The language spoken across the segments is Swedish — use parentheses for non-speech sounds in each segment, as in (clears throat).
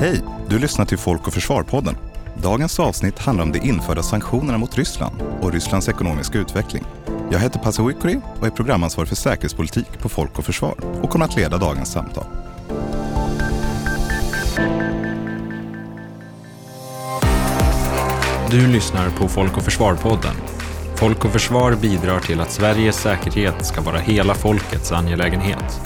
Hej! Du lyssnar till Folk och Försvar-podden. Dagens avsnitt handlar om de införda sanktionerna mot Ryssland och Rysslands ekonomiska utveckling. Jag heter Pasi Huikuri och är programansvarig för säkerhetspolitik på Folk och Försvar och kommer att leda dagens samtal. Du lyssnar på Folk och Försvar-podden. Folk och Försvar bidrar till att Sveriges säkerhet ska vara hela folkets angelägenhet.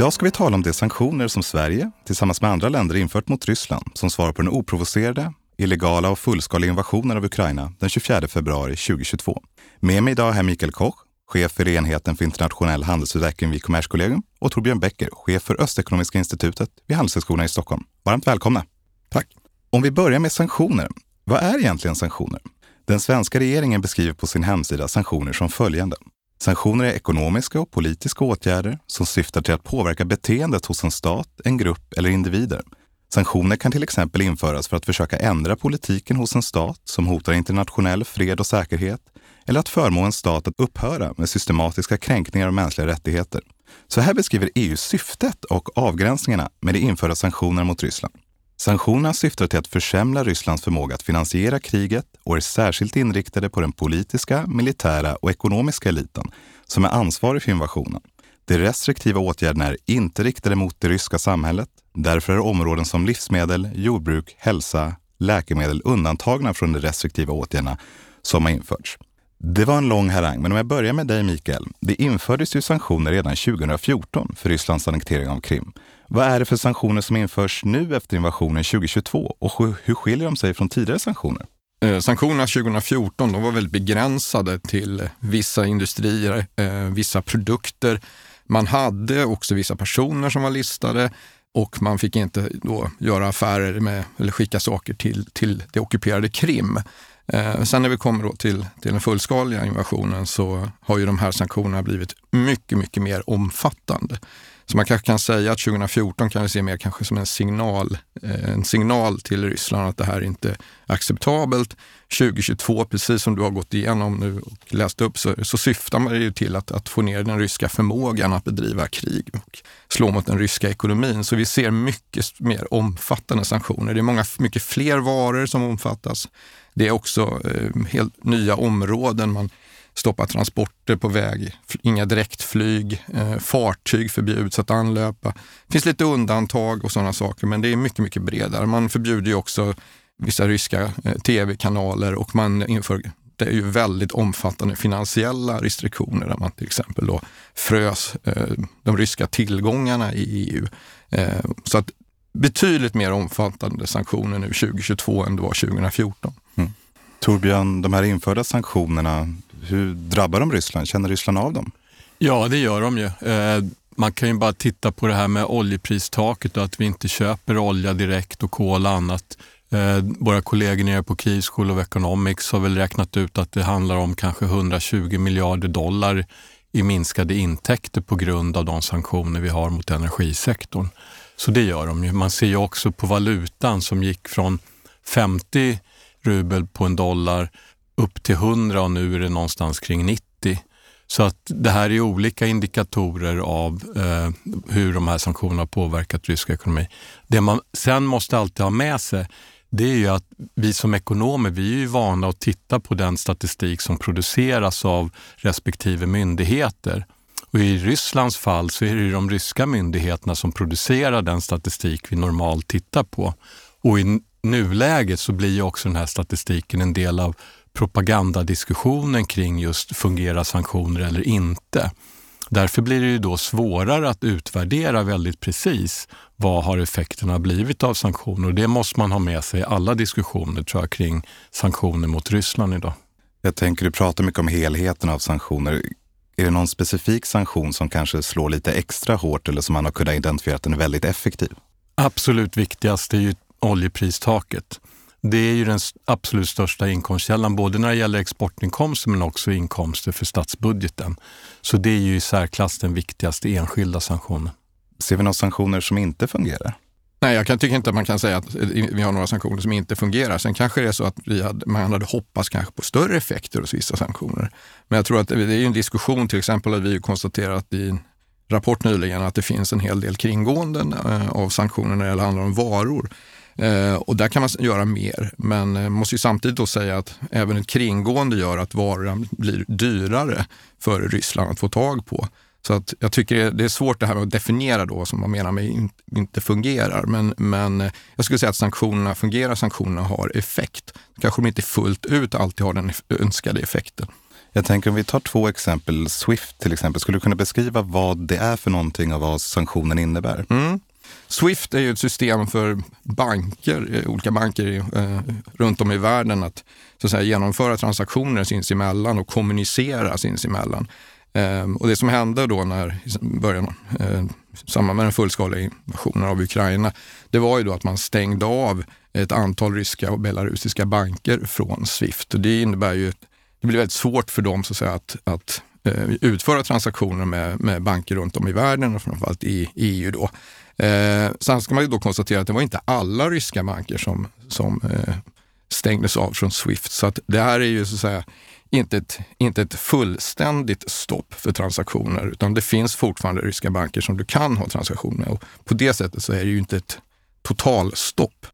Idag ska vi tala om de sanktioner som Sverige tillsammans med andra länder infört mot Ryssland som svar på den oprovocerade, illegala och fullskaliga invasionen av Ukraina den 24 februari 2022. Med mig idag är Mikael Koch, chef för enheten för internationell handelsutveckling vid Kommerskollegium och Torbjörn Becker, chef för Östekonomiska institutet vid Handelshögskolan i Stockholm. Varmt välkomna! Tack! Om vi börjar med sanktioner. Vad är egentligen sanktioner? Den svenska regeringen beskriver på sin hemsida sanktioner som följande. Sanktioner är ekonomiska och politiska åtgärder som syftar till att påverka beteendet hos en stat, en grupp eller individer. Sanktioner kan till exempel införas för att försöka ändra politiken hos en stat som hotar internationell fred och säkerhet eller att förmå en stat att upphöra med systematiska kränkningar av mänskliga rättigheter. Så här beskriver EU syftet och avgränsningarna med de införda sanktionerna mot Ryssland. Sanktionerna syftar till att försämra Rysslands förmåga att finansiera kriget och är särskilt inriktade på den politiska, militära och ekonomiska eliten som är ansvarig för invasionen. De restriktiva åtgärderna är inte riktade mot det ryska samhället. Därför är områden som livsmedel, jordbruk, hälsa, läkemedel undantagna från de restriktiva åtgärderna som har införts. Det var en lång harang, men om jag börjar med dig Mikael. Det infördes ju sanktioner redan 2014 för Rysslands annektering av Krim. Vad är det för sanktioner som införs nu efter invasionen 2022 och hur skiljer de sig från tidigare sanktioner? Eh, sanktionerna 2014 de var väldigt begränsade till vissa industrier, eh, vissa produkter. Man hade också vissa personer som var listade och man fick inte då göra affärer med eller skicka saker till, till det ockuperade Krim. Eh, sen när vi kommer då till, till den fullskaliga invasionen så har ju de här sanktionerna blivit mycket, mycket mer omfattande. Så man kanske kan säga att 2014 kan vi se mer kanske som en signal, eh, en signal till Ryssland att det här inte är acceptabelt. 2022, precis som du har gått igenom nu och läst upp, så, så syftar man ju till att, att få ner den ryska förmågan att bedriva krig och slå mot den ryska ekonomin. Så vi ser mycket mer omfattande sanktioner. Det är många, mycket fler varor som omfattas. Det är också eh, helt nya områden. Man stoppa transporter på väg, inga direktflyg, eh, fartyg förbjuds att anlöpa. Det finns lite undantag och sådana saker, men det är mycket, mycket bredare. Man förbjuder ju också vissa ryska eh, tv-kanaler och man inför det är ju väldigt omfattande finansiella restriktioner där man till exempel då frös eh, de ryska tillgångarna i EU. Eh, så att betydligt mer omfattande sanktioner nu 2022 än det var 2014. Mm. Torbjörn, de här införda sanktionerna, hur drabbar de Ryssland? Känner Ryssland av dem? Ja, det gör de ju. Eh, man kan ju bara titta på det här med oljepristaket och att vi inte köper olja direkt och kol och annat. Eh, våra kollegor nere på Key School of Economics har väl räknat ut att det handlar om kanske 120 miljarder dollar i minskade intäkter på grund av de sanktioner vi har mot energisektorn. Så det gör de ju. Man ser ju också på valutan som gick från 50 rubel på en dollar upp till 100 och nu är det någonstans kring 90. Så att det här är olika indikatorer av eh, hur de här sanktionerna har påverkat rysk ekonomi. Det man sen måste alltid ha med sig det är ju att vi som ekonomer, vi är ju vana att titta på den statistik som produceras av respektive myndigheter. Och I Rysslands fall så är det de ryska myndigheterna som producerar den statistik vi normalt tittar på. Och i nuläget så blir ju också den här statistiken en del av propagandadiskussionen kring just fungerar sanktioner eller inte. Därför blir det ju då svårare att utvärdera väldigt precis vad har effekterna blivit av sanktioner och det måste man ha med sig i alla diskussioner tror jag kring sanktioner mot Ryssland idag. Jag tänker, du pratar mycket om helheten av sanktioner. Är det någon specifik sanktion som kanske slår lite extra hårt eller som man har kunnat identifiera att den är väldigt effektiv? Absolut viktigast är ju oljepristaket. Det är ju den absolut största inkomstkällan, både när det gäller exportinkomster men också inkomster för statsbudgeten. Så det är ju i särklass den viktigaste enskilda sanktionen. Ser vi några sanktioner som inte fungerar? Nej, jag kan, tycker inte att man kan säga att vi har några sanktioner som inte fungerar. Sen kanske det är så att vi hade, man hade hoppats kanske på större effekter hos vissa sanktioner. Men jag tror att det är en diskussion, till exempel att vi konstaterar att i rapport nyligen att det finns en hel del kringgåenden eh, av sanktioner när det handlar om varor. Eh, och där kan man göra mer, men man måste ju samtidigt då säga att även ett kringgående gör att varan blir dyrare för Ryssland att få tag på. Så att jag tycker det är svårt det här med att definiera då vad som man menar med inte fungerar. Men, men jag skulle säga att sanktionerna fungerar, sanktionerna har effekt. Kanske de inte fullt ut alltid har den önskade effekten. Jag tänker om vi tar två exempel, Swift till exempel, skulle du kunna beskriva vad det är för någonting och vad sanktionen innebär? Mm. Swift är ju ett system för banker, eh, olika banker eh, runt om i världen att, så att säga, genomföra transaktioner sinsemellan och kommunicera sinsemellan. Eh, och det som hände då när början, eh, samband med den fullskaliga invasionen av Ukraina, det var ju då att man stängde av ett antal ryska och belarusiska banker från Swift. Och det innebär ju det blir väldigt svårt för dem så att, säga, att, att eh, utföra transaktioner med, med banker runt om i världen och framförallt i EU. Då. Eh, sen ska man ju då konstatera att det var inte alla ryska banker som, som eh, stängdes av från Swift. Så att det här är ju så att säga inte ett, inte ett fullständigt stopp för transaktioner, utan det finns fortfarande ryska banker som du kan ha transaktioner med. Och på det sättet så är det ju inte ett totalstopp.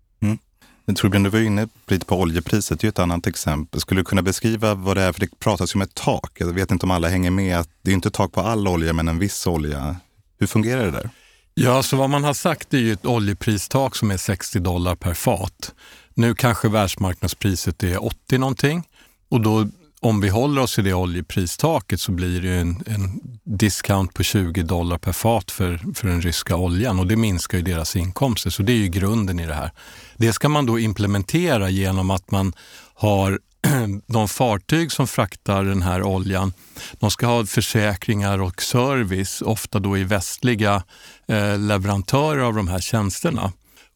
Torbjörn, du var inne lite på oljepriset, det är ju ett annat exempel. Skulle du kunna beskriva vad det är? För det pratas ju om ett tak. Jag vet inte om alla hänger med. att Det är inte tak på all olja, men en viss olja. Hur fungerar det där? Ja, så vad man har sagt är ju ett oljepristak som är 60 dollar per fat. Nu kanske världsmarknadspriset är 80 någonting och då om vi håller oss i det oljepristaket så blir det en, en discount på 20 dollar per fat för, för den ryska oljan och det minskar ju deras inkomster. Så det är ju grunden i det här. Det ska man då implementera genom att man har (clears throat) de fartyg som fraktar den här oljan, de ska ha försäkringar och service, ofta då i västliga eh, leverantörer av de här tjänsterna.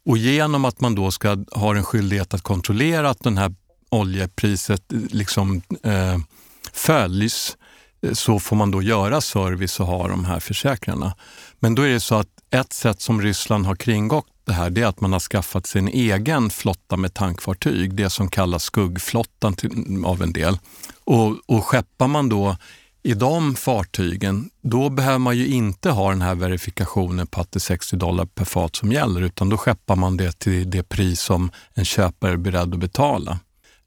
Och genom att man då ska ha en skyldighet att kontrollera att den här oljepriset liksom eh, följs eh, så får man då göra service och ha de här försäkringarna. Men då är det så att ett sätt som Ryssland har kringgått det här det är att man har skaffat sin egen flotta med tankfartyg, det som kallas skuggflottan till, av en del. Och, och skeppar man då i de fartygen, då behöver man ju inte ha den här verifikationen på att det är 60 dollar per fat som gäller, utan då skeppar man det till det pris som en köpare är beredd att betala.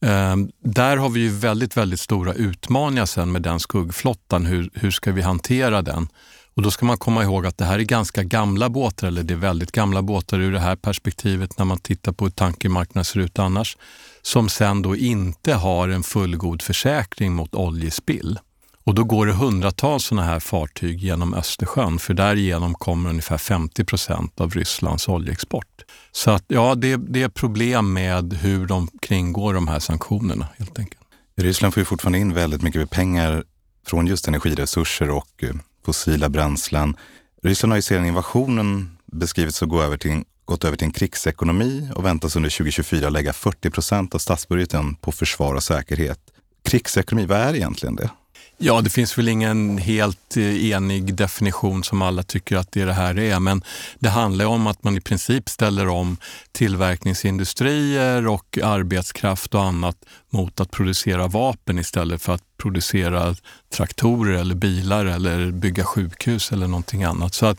Ehm, där har vi ju väldigt, väldigt stora utmaningar sen med den skuggflottan. Hur, hur ska vi hantera den? Och då ska man komma ihåg att det här är ganska gamla båtar, eller det är väldigt gamla båtar ur det här perspektivet när man tittar på hur tankermarknaden ser ut annars, som sen då inte har en fullgod försäkring mot oljespill. Och då går det hundratals sådana här fartyg genom Östersjön, för därigenom kommer ungefär 50 procent av Rysslands oljeexport. Så att, ja, det, det är problem med hur de kringgår de här sanktionerna helt enkelt. Ryssland får ju fortfarande in väldigt mycket pengar från just energiresurser och eh, fossila bränslen. Ryssland har ju sedan invasionen beskrivits att gå över till, gått över till en krigsekonomi och väntas under 2024 lägga 40 procent av statsbudgeten på försvar och säkerhet. Krigsekonomi, vad är egentligen det? Ja, det finns väl ingen helt eh, enig definition som alla tycker att det, det här är, men det handlar om att man i princip ställer om tillverkningsindustrier och arbetskraft och annat mot att producera vapen istället för att producera traktorer eller bilar eller bygga sjukhus eller någonting annat. Så att,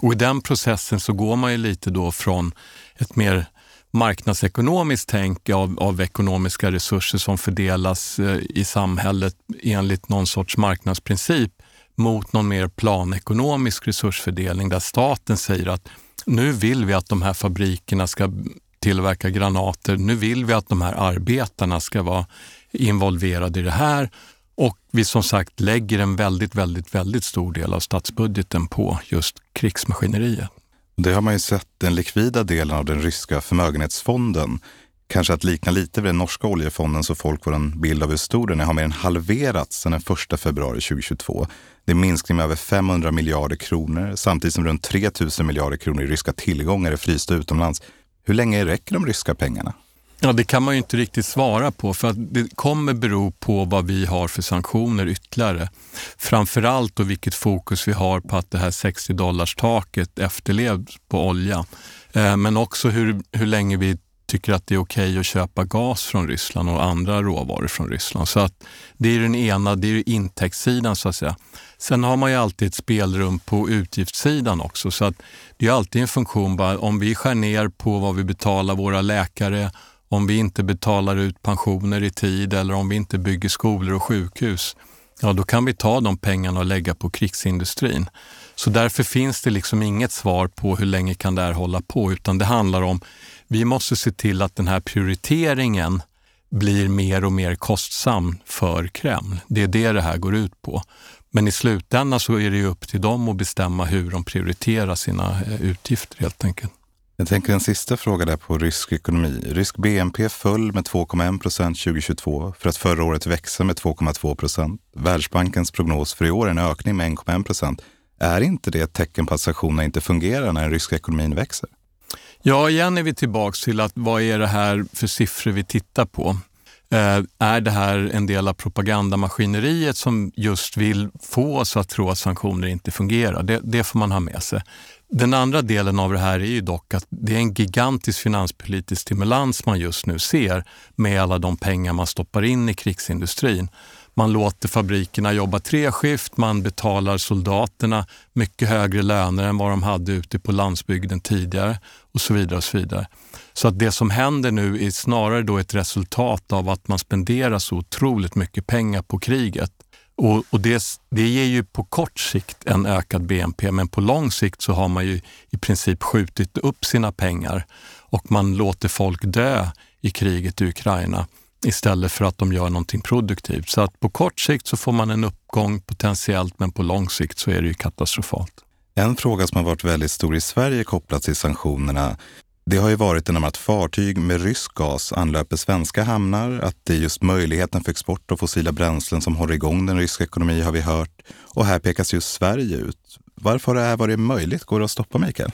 och I den processen så går man ju lite då från ett mer marknadsekonomiskt tänk av, av ekonomiska resurser som fördelas eh, i samhället enligt någon sorts marknadsprincip mot någon mer planekonomisk resursfördelning där staten säger att nu vill vi att de här fabrikerna ska tillverka granater. Nu vill vi att de här arbetarna ska vara involverade i det här och vi som sagt lägger en väldigt, väldigt, väldigt stor del av statsbudgeten på just krigsmaskineriet. Det har man ju sett den likvida delen av den ryska förmögenhetsfonden. Kanske att likna lite vid den norska oljefonden så folk får en bild av hur stor den är, har mer än halverats sedan den 1 februari 2022. Det är en minskning med över 500 miljarder kronor samtidigt som runt 3 000 miljarder kronor i ryska tillgångar är frysta utomlands. Hur länge räcker de ryska pengarna? Ja, det kan man ju inte riktigt svara på för att det kommer bero på vad vi har för sanktioner ytterligare. Framförallt och vilket fokus vi har på att det här 60 dollars taket efterlevs på olja. Eh, men också hur, hur länge vi tycker att det är okej okay att köpa gas från Ryssland och andra råvaror från Ryssland. Så att det är den ena, det är intäktssidan så att säga. Sen har man ju alltid ett spelrum på utgiftssidan också. Så att det är alltid en funktion, bara, om vi skär ner på vad vi betalar våra läkare, om vi inte betalar ut pensioner i tid eller om vi inte bygger skolor och sjukhus, ja då kan vi ta de pengarna och lägga på krigsindustrin. Så därför finns det liksom inget svar på hur länge kan det här hålla på, utan det handlar om vi måste se till att den här prioriteringen blir mer och mer kostsam för Kreml. Det är det det här går ut på. Men i slutändan så är det upp till dem att bestämma hur de prioriterar sina eh, utgifter helt enkelt. Jag tänker en sista fråga där på rysk ekonomi. Rysk BNP föll med 2,1 procent 2022 för att förra året växa med 2,2 procent. Världsbankens prognos för i år är en ökning med 1,1 procent. Är inte det ett tecken på att sanktionerna inte fungerar när den ryska ekonomin växer? Ja, igen är vi tillbaka till att vad är det här för siffror vi tittar på? Eh, är det här en del av propagandamaskineriet som just vill få oss att tro att sanktioner inte fungerar? Det, det, får man ha med sig. Den andra delen av det här är ju dock att det är en gigantisk finanspolitisk stimulans man just nu ser med alla de pengar man stoppar in i krigsindustrin. Man låter fabrikerna jobba treskift, man betalar soldaterna mycket högre löner än vad de hade ute på landsbygden tidigare och så vidare. och Så vidare. Så att det som händer nu är snarare då ett resultat av att man spenderar så otroligt mycket pengar på kriget. Och, och det, det ger ju på kort sikt en ökad BNP, men på lång sikt så har man ju i princip skjutit upp sina pengar och man låter folk dö i kriget i Ukraina istället för att de gör någonting produktivt. Så att på kort sikt så får man en uppgång potentiellt, men på lång sikt så är det ju katastrofalt. En fråga som har varit väldigt stor i Sverige kopplat till sanktionerna det har ju varit genom att fartyg med rysk gas anlöper svenska hamnar, att det är just möjligheten för export av fossila bränslen som håller igång den ryska ekonomin har vi hört. Och här pekas just Sverige ut. Varför har det här varit möjligt? Går det att stoppa Mikael?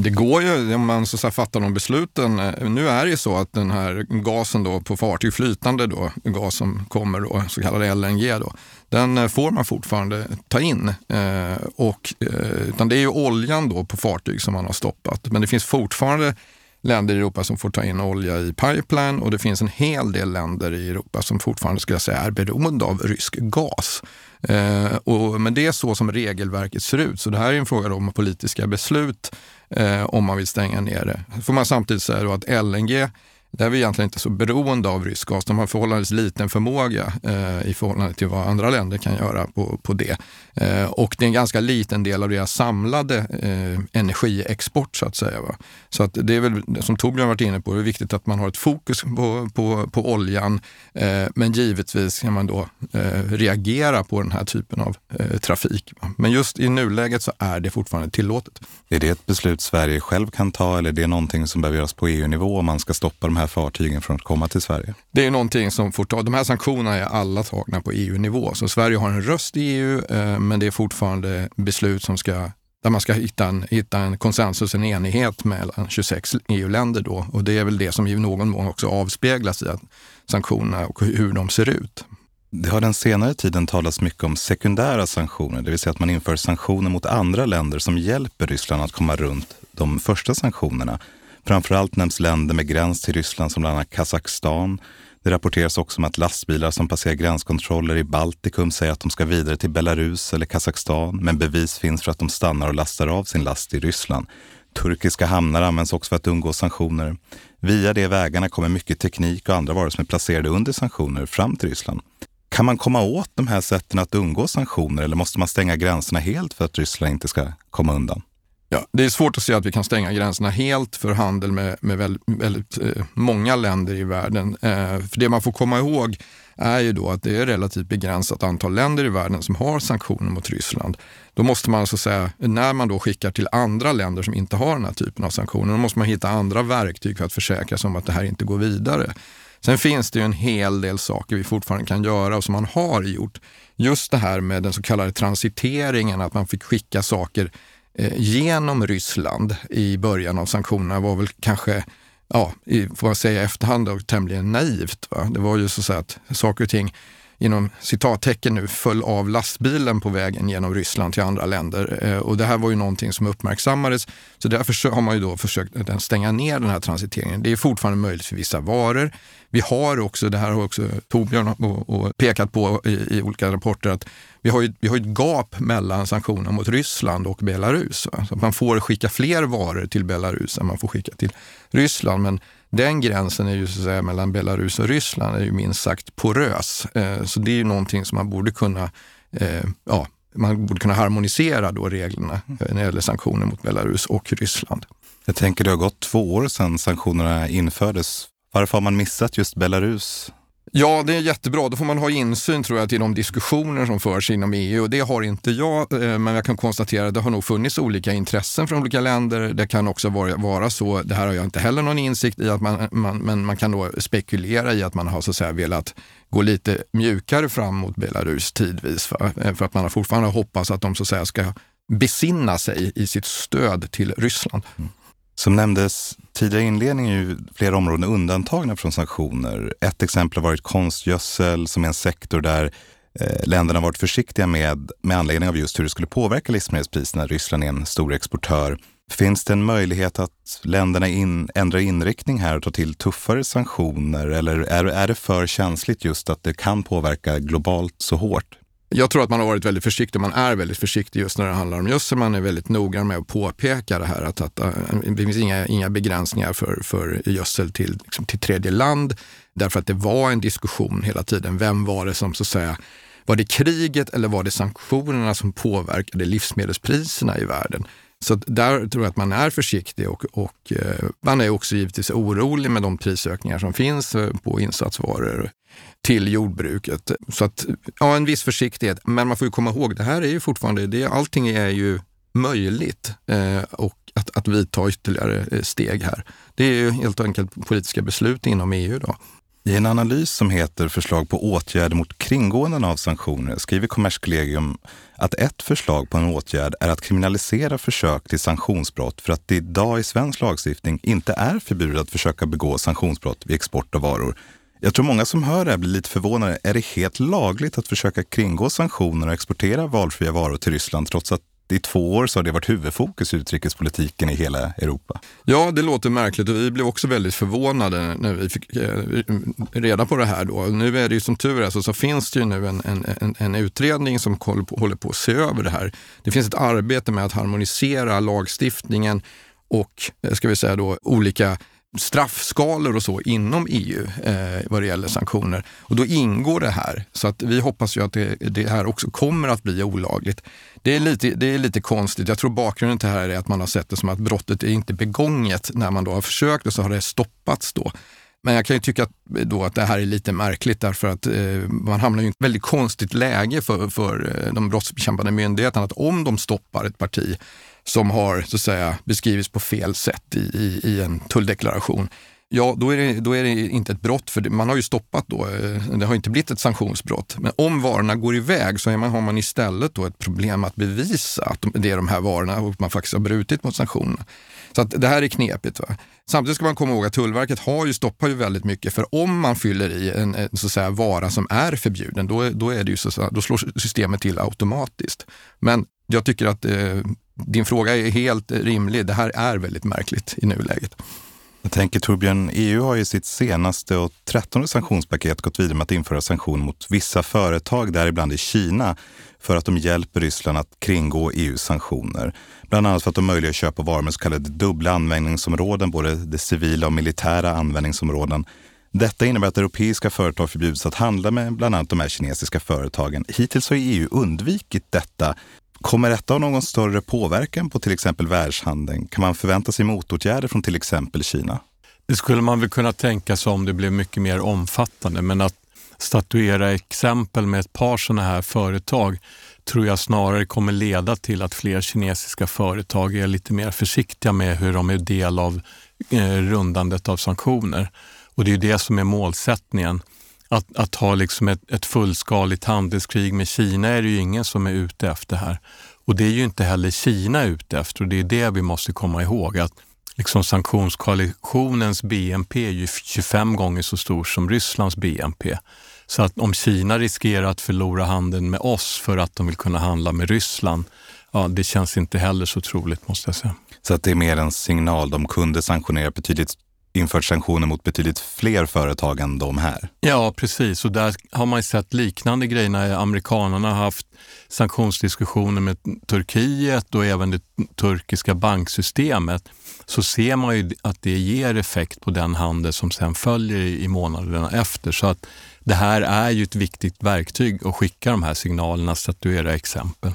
Det går ju om man så fattar de besluten. Eh, nu är det ju så att den här gasen då på fartyg, flytande då, gas som kommer då, så kallad LNG, då, den eh, får man fortfarande ta in. Eh, och, eh, utan det är ju oljan då på fartyg som man har stoppat. Men det finns fortfarande länder i Europa som får ta in olja i pipeline och det finns en hel del länder i Europa som fortfarande skulle jag säga är beroende av rysk gas. Eh, och, men det är så som regelverket ser ut, så det här är en fråga om politiska beslut eh, om man vill stänga ner det. får man samtidigt säga att LNG där är vi egentligen inte så beroende av rysk gas. De har förhållandevis liten förmåga eh, i förhållande till vad andra länder kan göra på, på det. Eh, och det är en ganska liten del av deras samlade eh, energiexport så att säga. Va? Så att det är väl, som Torbjörn varit inne på, det är viktigt att man har ett fokus på, på, på oljan. Eh, men givetvis kan man då eh, reagera på den här typen av eh, trafik. Va? Men just i nuläget så är det fortfarande tillåtet. Är det ett beslut Sverige själv kan ta eller är det någonting som behöver göras på EU-nivå om man ska stoppa de här fartygen från att komma till Sverige? Det är någonting som ta, de här sanktionerna är alla tagna på EU-nivå. Så Sverige har en röst i EU, eh, men det är fortfarande beslut som ska där man ska hitta en, hitta en konsensus, en enighet mellan 26 EU-länder då. Och det är väl det som i någon mån också avspeglas i att sanktionerna och hur de ser ut. Det har den senare tiden talats mycket om sekundära sanktioner, det vill säga att man inför sanktioner mot andra länder som hjälper Ryssland att komma runt de första sanktionerna. Framförallt nämns länder med gräns till Ryssland som bland annat Kazakstan. Det rapporteras också om att lastbilar som passerar gränskontroller i Baltikum säger att de ska vidare till Belarus eller Kazakstan, men bevis finns för att de stannar och lastar av sin last i Ryssland. Turkiska hamnar används också för att undgå sanktioner. Via de vägarna kommer mycket teknik och andra varor som är placerade under sanktioner fram till Ryssland. Kan man komma åt de här sätten att undgå sanktioner eller måste man stänga gränserna helt för att Ryssland inte ska komma undan? Ja, det är svårt att se att vi kan stänga gränserna helt för handel med, med väldigt, väldigt många länder i världen. Eh, för det man får komma ihåg är ju då att det är relativt begränsat antal länder i världen som har sanktioner mot Ryssland. Då måste man alltså säga, när man då skickar till andra länder som inte har den här typen av sanktioner, då måste man hitta andra verktyg för att försäkra sig om att det här inte går vidare. Sen finns det ju en hel del saker vi fortfarande kan göra och som man har gjort. Just det här med den så kallade transiteringen, att man fick skicka saker Eh, genom Ryssland i början av sanktionerna var väl kanske, ja, får man säga i efterhand, då, tämligen naivt. Va? Det var ju så att saker och ting inom citattecken nu, föll av lastbilen på vägen genom Ryssland till andra länder. Eh, och det här var ju någonting som uppmärksammades. Så därför har man ju då försökt stänga ner den här transiteringen. Det är fortfarande möjligt för vissa varor. Vi har också, det här har också Torbjörn och, och pekat på i, i, olika rapporter, att vi har, ju, vi har ett gap mellan sanktioner mot Ryssland och Belarus. Så man får skicka fler varor till Belarus än man får skicka till Ryssland. Men den gränsen är ju så att säga, mellan Belarus och Ryssland är ju minst sagt porös. Eh, så det är ju någonting som man borde kunna, eh, ja, man borde kunna harmonisera då reglerna eh, när det gäller sanktioner mot Belarus och Ryssland. Jag tänker det har gått två år sedan sanktionerna infördes. Varför har man missat just Belarus? Ja, det är jättebra. Då får man ha insyn tror jag till de diskussioner som förs inom EU och det har inte jag. Eh, men jag kan konstatera att det har nog funnits olika intressen från olika länder. Det kan också vara, vara så, det här har jag inte heller någon insikt i, att man, man, men man kan då spekulera i att man har så att säga velat gå lite mjukare fram mot Belarus tidvis. För, eh, för att man har fortfarande hoppats att de så att säga ska besinna sig i sitt stöd till Ryssland. Mm. Som nämndes tidigare i inledningen är ju flera områden undantagna från sanktioner. Ett exempel har varit konstgödsel som är en sektor där eh, länderna varit försiktiga med, med anledning av just hur det skulle påverka livsmedelspriserna. Ryssland är en stor exportör. Finns det en möjlighet att länderna in, ändrar inriktning här och tar till tuffare sanktioner? Eller är, är det för känsligt just att det kan påverka globalt så hårt? Jag tror att man har varit väldigt försiktig, man är väldigt försiktig just när det handlar om gödsel. Man är väldigt noggrann med att påpeka det här att, att, eh, det finns inga, inga begränsningar för, för gödsel till, liksom, till tredje land. Därför att det var en diskussion hela tiden. Vem var det som så att säga var det kriget eller var det sanktionerna som påverkade livsmedelspriserna i världen? Så där tror jag att man är försiktig och, och eh, man är också givetvis orolig med de prisökningar som finns eh, på insatsvaror till jordbruket. Så att, ja, en viss försiktighet. Men man får ju komma ihåg, det här är ju fortfarande, det, allting är ju möjligt eh, och att, att vidta ytterligare eh, steg här. Det är ju helt enkelt politiska beslut inom EU. Då. I en analys som heter Förslag på åtgärder mot kringgåenden av sanktioner skriver Kommerskollegium att ett förslag på en åtgärd är att kriminalisera försök till sanktionsbrott för att det idag i svensk lagstiftning inte är förbjudet att försöka begå sanktionsbrott vid export av varor. Jag tror många som hör det här blir lite förvånade. Är det helt lagligt att försöka kringgå sanktioner och exportera valfria varor till Ryssland trots att i två år så har det varit huvudfokus i utrikespolitiken i hela Europa. Ja, det låter märkligt och vi blev också väldigt förvånade när vi fick eh, reda på det här. Då. Nu är det ju som tur är så, så finns det ju nu en, en, en utredning som håller på, att se över det här. Det finns ett arbete med att harmonisera lagstiftningen och eh, ska vi säga då, olika straffskalor och så inom EU eh, vad det gäller sanktioner. Och då ingår det här. Så att vi hoppas ju att det, det, här också kommer att bli olagligt. Det är, lite, det är lite konstigt. Jag tror bakgrunden till det här är att man har sett det som att brottet är inte begånget när man då har försökt och så har det stoppats då. Men jag kan ju tycka att, då att det här är lite märkligt därför att eh, man hamnar i ett väldigt konstigt läge för, för eh, de brottsbekämpande myndigheterna. Att om de stoppar ett parti som har så att säga, beskrivits på fel sätt i, i, i en tulldeklaration, ja då är, det, då är det inte ett brott, för man har ju stoppat då, eh, det har inte blivit ett sanktionsbrott. Men om varorna går iväg så man, har man istället då ett problem att bevisa att det är de här varorna och man faktiskt har brutit mot sanktionerna. Så att det här är knepigt. Va? Samtidigt ska man komma ihåg att Tullverket har ju stoppat ju väldigt mycket, för om man fyller i en, en så att säga, vara som är förbjuden, då, då, är det ju så, så då slår systemet till automatiskt. Men jag tycker att eh, din fråga är helt rimlig. Det här är väldigt märkligt i nuläget. Jag tänker Torbjörn, EU har i sitt senaste och trettonde sanktionspaket gått vidare med att införa sanktioner mot vissa företag, däribland i Kina, för att de hjälper Ryssland att kringgå EUs sanktioner. Bland annat för att de möjliggör köp av varor med så kallade dubbla användningsområden, både det civila och militära användningsområden. Detta innebär att europeiska företag förbjuds att handla med bland annat de här kinesiska företagen. Hittills har EU undvikit detta Kommer detta ha någon större påverkan på till exempel världshandeln? Kan man förvänta sig motåtgärder från till exempel Kina? Det skulle man väl kunna tänka sig om det blev mycket mer omfattande, men att statuera exempel med ett par sådana här företag tror jag snarare kommer leda till att fler kinesiska företag är lite mer försiktiga med hur de är del av eh, rundandet av sanktioner. Och det är det som är målsättningen. Att, att ha liksom ett, ett fullskaligt handelskrig med Kina är det ju ingen som är ute efter här. Och det är ju inte heller Kina ute efter och det är det vi måste komma ihåg. att liksom Sanktionskoalitionens BNP är ju 25 gånger så stor som Rysslands BNP. Så att om Kina riskerar att förlora handeln med oss för att de vill kunna handla med Ryssland, ja, det känns inte heller så troligt måste jag säga. Så att det är mer en signal. De kunde sanktionera betydligt infört sanktioner mot betydligt fler företag än de här. Ja, precis. Och där har man sett liknande grejer när amerikanerna har haft sanktionsdiskussioner med Turkiet och även det turkiska banksystemet så ser man ju att det ger effekt på den handel som sen följer i månaderna efter. Så att det här är ju ett viktigt verktyg att skicka de här signalerna, statuera exempel.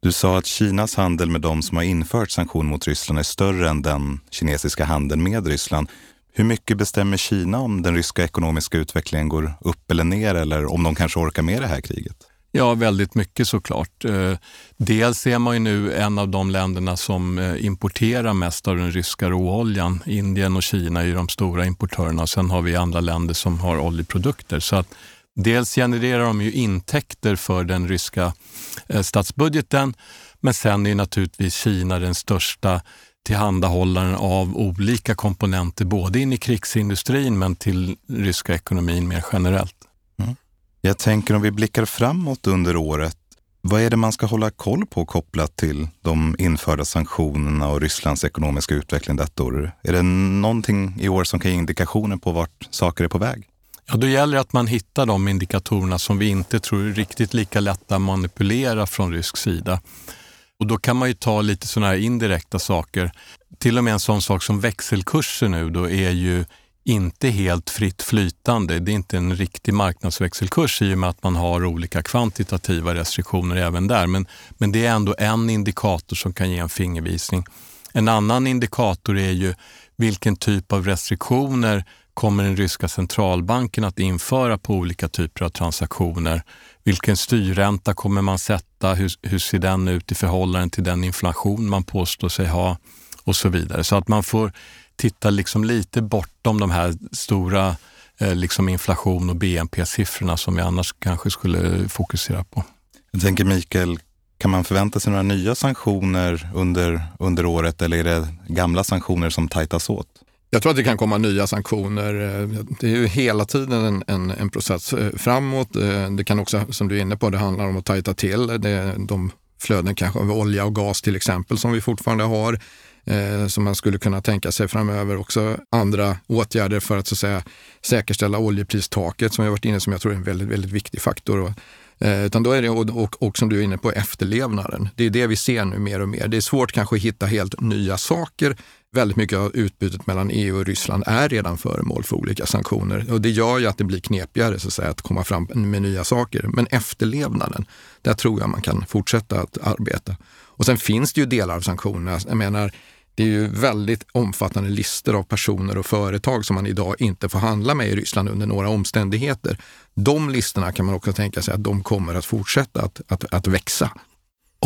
Du sa att Kinas handel med de som har infört sanktioner mot Ryssland är större än den kinesiska handeln med Ryssland. Hur mycket bestämmer Kina om den ryska ekonomiska utvecklingen går upp eller ner eller om de kanske orkar med det här kriget? Ja, väldigt mycket såklart. Eh, dels är man ju nu en av de länderna som eh, importerar mest av den ryska råoljan. Indien och Kina är ju de stora importörerna. och Sen har vi andra länder som har oljeprodukter. Så att dels genererar de ju intäkter för den ryska eh, statsbudgeten, men sen är naturligtvis Kina den största tillhandahållaren av olika komponenter, både in i krigsindustrin men till ryska ekonomin mer generellt. Mm. Jag tänker om vi blickar framåt under året, vad är det man ska hålla koll på kopplat till de införda sanktionerna och Rysslands ekonomiska utveckling detta år? Är det någonting i år som kan ge indikationer på vart saker är på väg? Ja, då gäller det att man hittar de indikatorerna som vi inte tror är riktigt lika lätta att manipulera från rysk sida. Och då kan man ju ta lite sådana här indirekta saker. Till och med en sån sak som växelkurser nu då är ju inte helt fritt flytande. Det är inte en riktig marknadsväxelkurs i och med att man har olika kvantitativa restriktioner även där. Men, men det är ändå en indikator som kan ge en fingervisning. En annan indikator är ju vilken typ av restriktioner kommer den ryska centralbanken att införa på olika typer av transaktioner? Vilken styrränta kommer man sätta? Hur, hur ser den ut i förhållande till den inflation man påstår sig ha? Och så vidare. Så att man får titta liksom lite bortom de här stora eh, liksom inflation och BNP-siffrorna som vi annars kanske skulle fokusera på. Jag tänker Mikael, kan man förvänta sig några nya sanktioner under, under året eller är det gamla sanktioner som tajtas åt? Jag tror att det kan komma nya sanktioner. Det är ju hela tiden en, en, en process eh, framåt. Eh, det kan också, som du är inne på, det handlar om att tajta till det, de flöden kanske av olja och gas till exempel som vi fortfarande har. Eh, som man skulle kunna tänka sig framöver. Också andra åtgärder för att, så att säga, säkerställa oljepristaket som jag varit inne som jag tror är en väldigt, väldigt viktig faktor. Eh, utan då är det, och, och, och, som du är inne på, efterlevnaden. Det är det vi ser nu mer och mer. Det är svårt kanske att hitta helt nya saker. Väldigt mycket av utbytet mellan EU och Ryssland är redan föremål för olika sanktioner och det gör ju att det blir knepigare så att, säga, att komma fram med nya saker. Men efterlevnaden, där tror jag man kan fortsätta att arbeta. Och sen finns det ju delar av sanktionerna. Jag menar, det är ju väldigt omfattande listor av personer och företag som man idag inte får handla med i Ryssland under några omständigheter. De listorna kan man också tänka sig att de kommer att fortsätta att, att, att växa.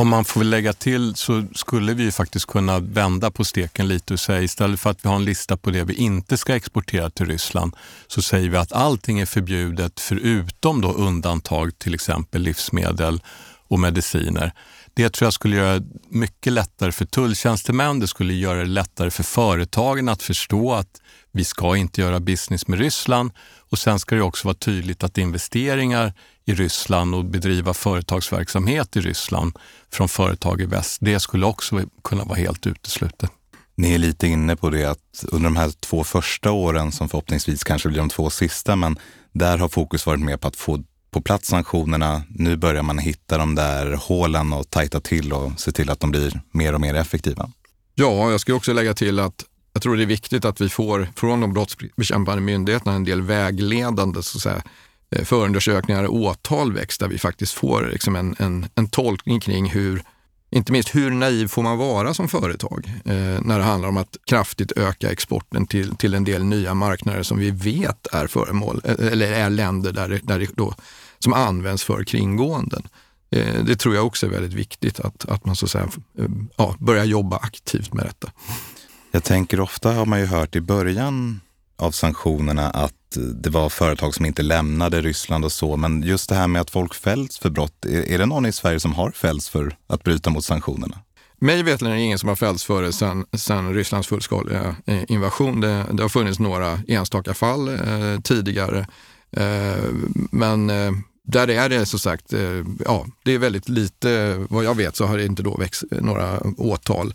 Om man får lägga till så skulle vi faktiskt kunna vända på steken lite och säga istället för att vi har en lista på det vi inte ska exportera till Ryssland så säger vi att allting är förbjudet förutom då undantag till exempel livsmedel och mediciner. Det tror jag skulle göra mycket lättare för tulltjänstemän. Det skulle göra det lättare för företagen att förstå att vi ska inte göra business med Ryssland. Och sen ska det också vara tydligt att investeringar i Ryssland och bedriva företagsverksamhet i Ryssland från företag i väst, det skulle också kunna vara helt uteslutet. Ni är lite inne på det att under de här två första åren, som förhoppningsvis kanske blir de två sista, men där har fokus varit mer på att få på plats sanktionerna. Nu börjar man hitta de där hålen och tajta till och se till att de blir mer och mer effektiva. Ja, jag ska också lägga till att jag tror det är viktigt att vi får från de brottsbekämpande myndigheterna en del vägledande så att säga, eh, förundersökningar och åtal väcks där vi faktiskt får liksom en, en, en tolkning kring hur inte minst hur naiv får man vara som företag eh, när det handlar om att kraftigt öka exporten till, till en del nya marknader som vi vet är föremål, eh, eller är länder där det, där det då, som används för kringgåenden. Eh, det tror jag också är väldigt viktigt att, att man så att säga, eh, ja, börjar jobba aktivt med detta. Jag tänker ofta har man ju hört i början av sanktionerna att det var företag som inte lämnade Ryssland och så. Men just det här med att folk fälls för brott. Är, är det någon i Sverige som har fällts för att bryta mot sanktionerna? Mig veterligen är det ingen som har fällts för det sen, sen Rysslands fullskaliga eh, invasion. Det, det, har funnits några enstaka fall eh, tidigare. Eh, men eh, där är det som sagt, ja, det är väldigt lite, vad jag vet så har det inte då växt några åtal.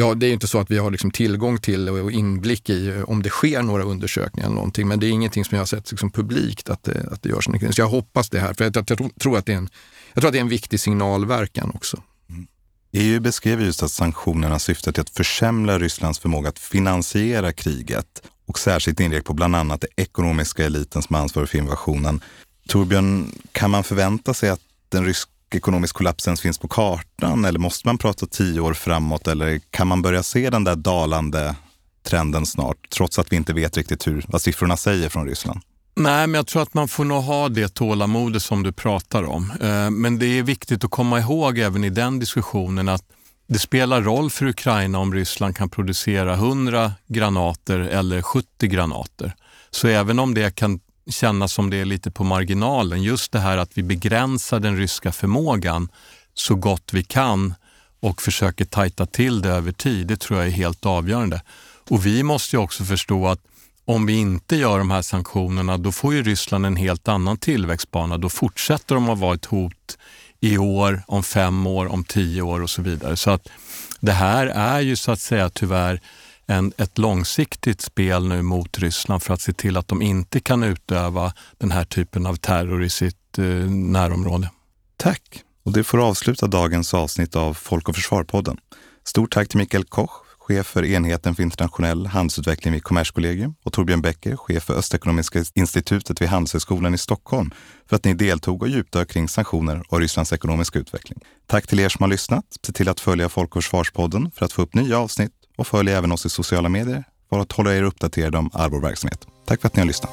Ja, det är inte så att vi har liksom tillgång till och inblick i eh, om det sker några undersökningar eller någonting, men det är ingenting som jag har sett liksom publikt att det, att det görs. Så jag hoppas det här, för jag, jag, tror att det är en, jag tror att det är en viktig signalverkan också. Mm. EU beskrev just att sanktionerna syftar till att försämra Rysslands förmåga att finansiera kriget och särskilt inriktad på bland annat den ekonomiska eliten som ansvarar för invasionen. Torbjörn, kan man förvänta sig att den ryska ekonomisk kollaps ens finns på kartan? Eller måste man prata tio år framåt? Eller kan man börja se den där dalande trenden snart, trots att vi inte vet riktigt hur, vad siffrorna säger från Ryssland? Nej, men jag tror att man får nog ha det tålamodet som du pratar om. Eh, men det är viktigt att komma ihåg även i den diskussionen att det spelar roll för Ukraina om Ryssland kan producera 100 granater eller 70 granater. Så även om det kan kännas som det är lite på marginalen. Just det här att vi begränsar den ryska förmågan så gott vi kan och försöker tajta till det över tid. Det tror jag är helt avgörande. Och vi måste ju också förstå att om vi inte gör de här sanktionerna, då får ju Ryssland en helt annan tillväxtbana. Då fortsätter de att vara ett hot i år, om fem år, om tio år och så vidare. Så att det här är ju så att säga tyvärr en, ett långsiktigt spel nu mot Ryssland för att se till att de inte kan utöva den här typen av terror i sitt eh, närområde. Tack! Och det får avsluta dagens avsnitt av Folk och Försvar-podden. Stort tack till Mikael Koch, chef för enheten för internationell handelsutveckling vid Kommerskollegium och Torbjörn Becker, chef för Östekonomiska institutet vid Handelshögskolan i Stockholm för att ni deltog och djupdök kring sanktioner och Rysslands ekonomiska utveckling. Tack till er som har lyssnat. Se till att följa Folk och Försvarspodden för att få upp nya avsnitt och följ även oss i sociala medier för att hålla er uppdaterade om all vår verksamhet. Tack för att ni har lyssnat.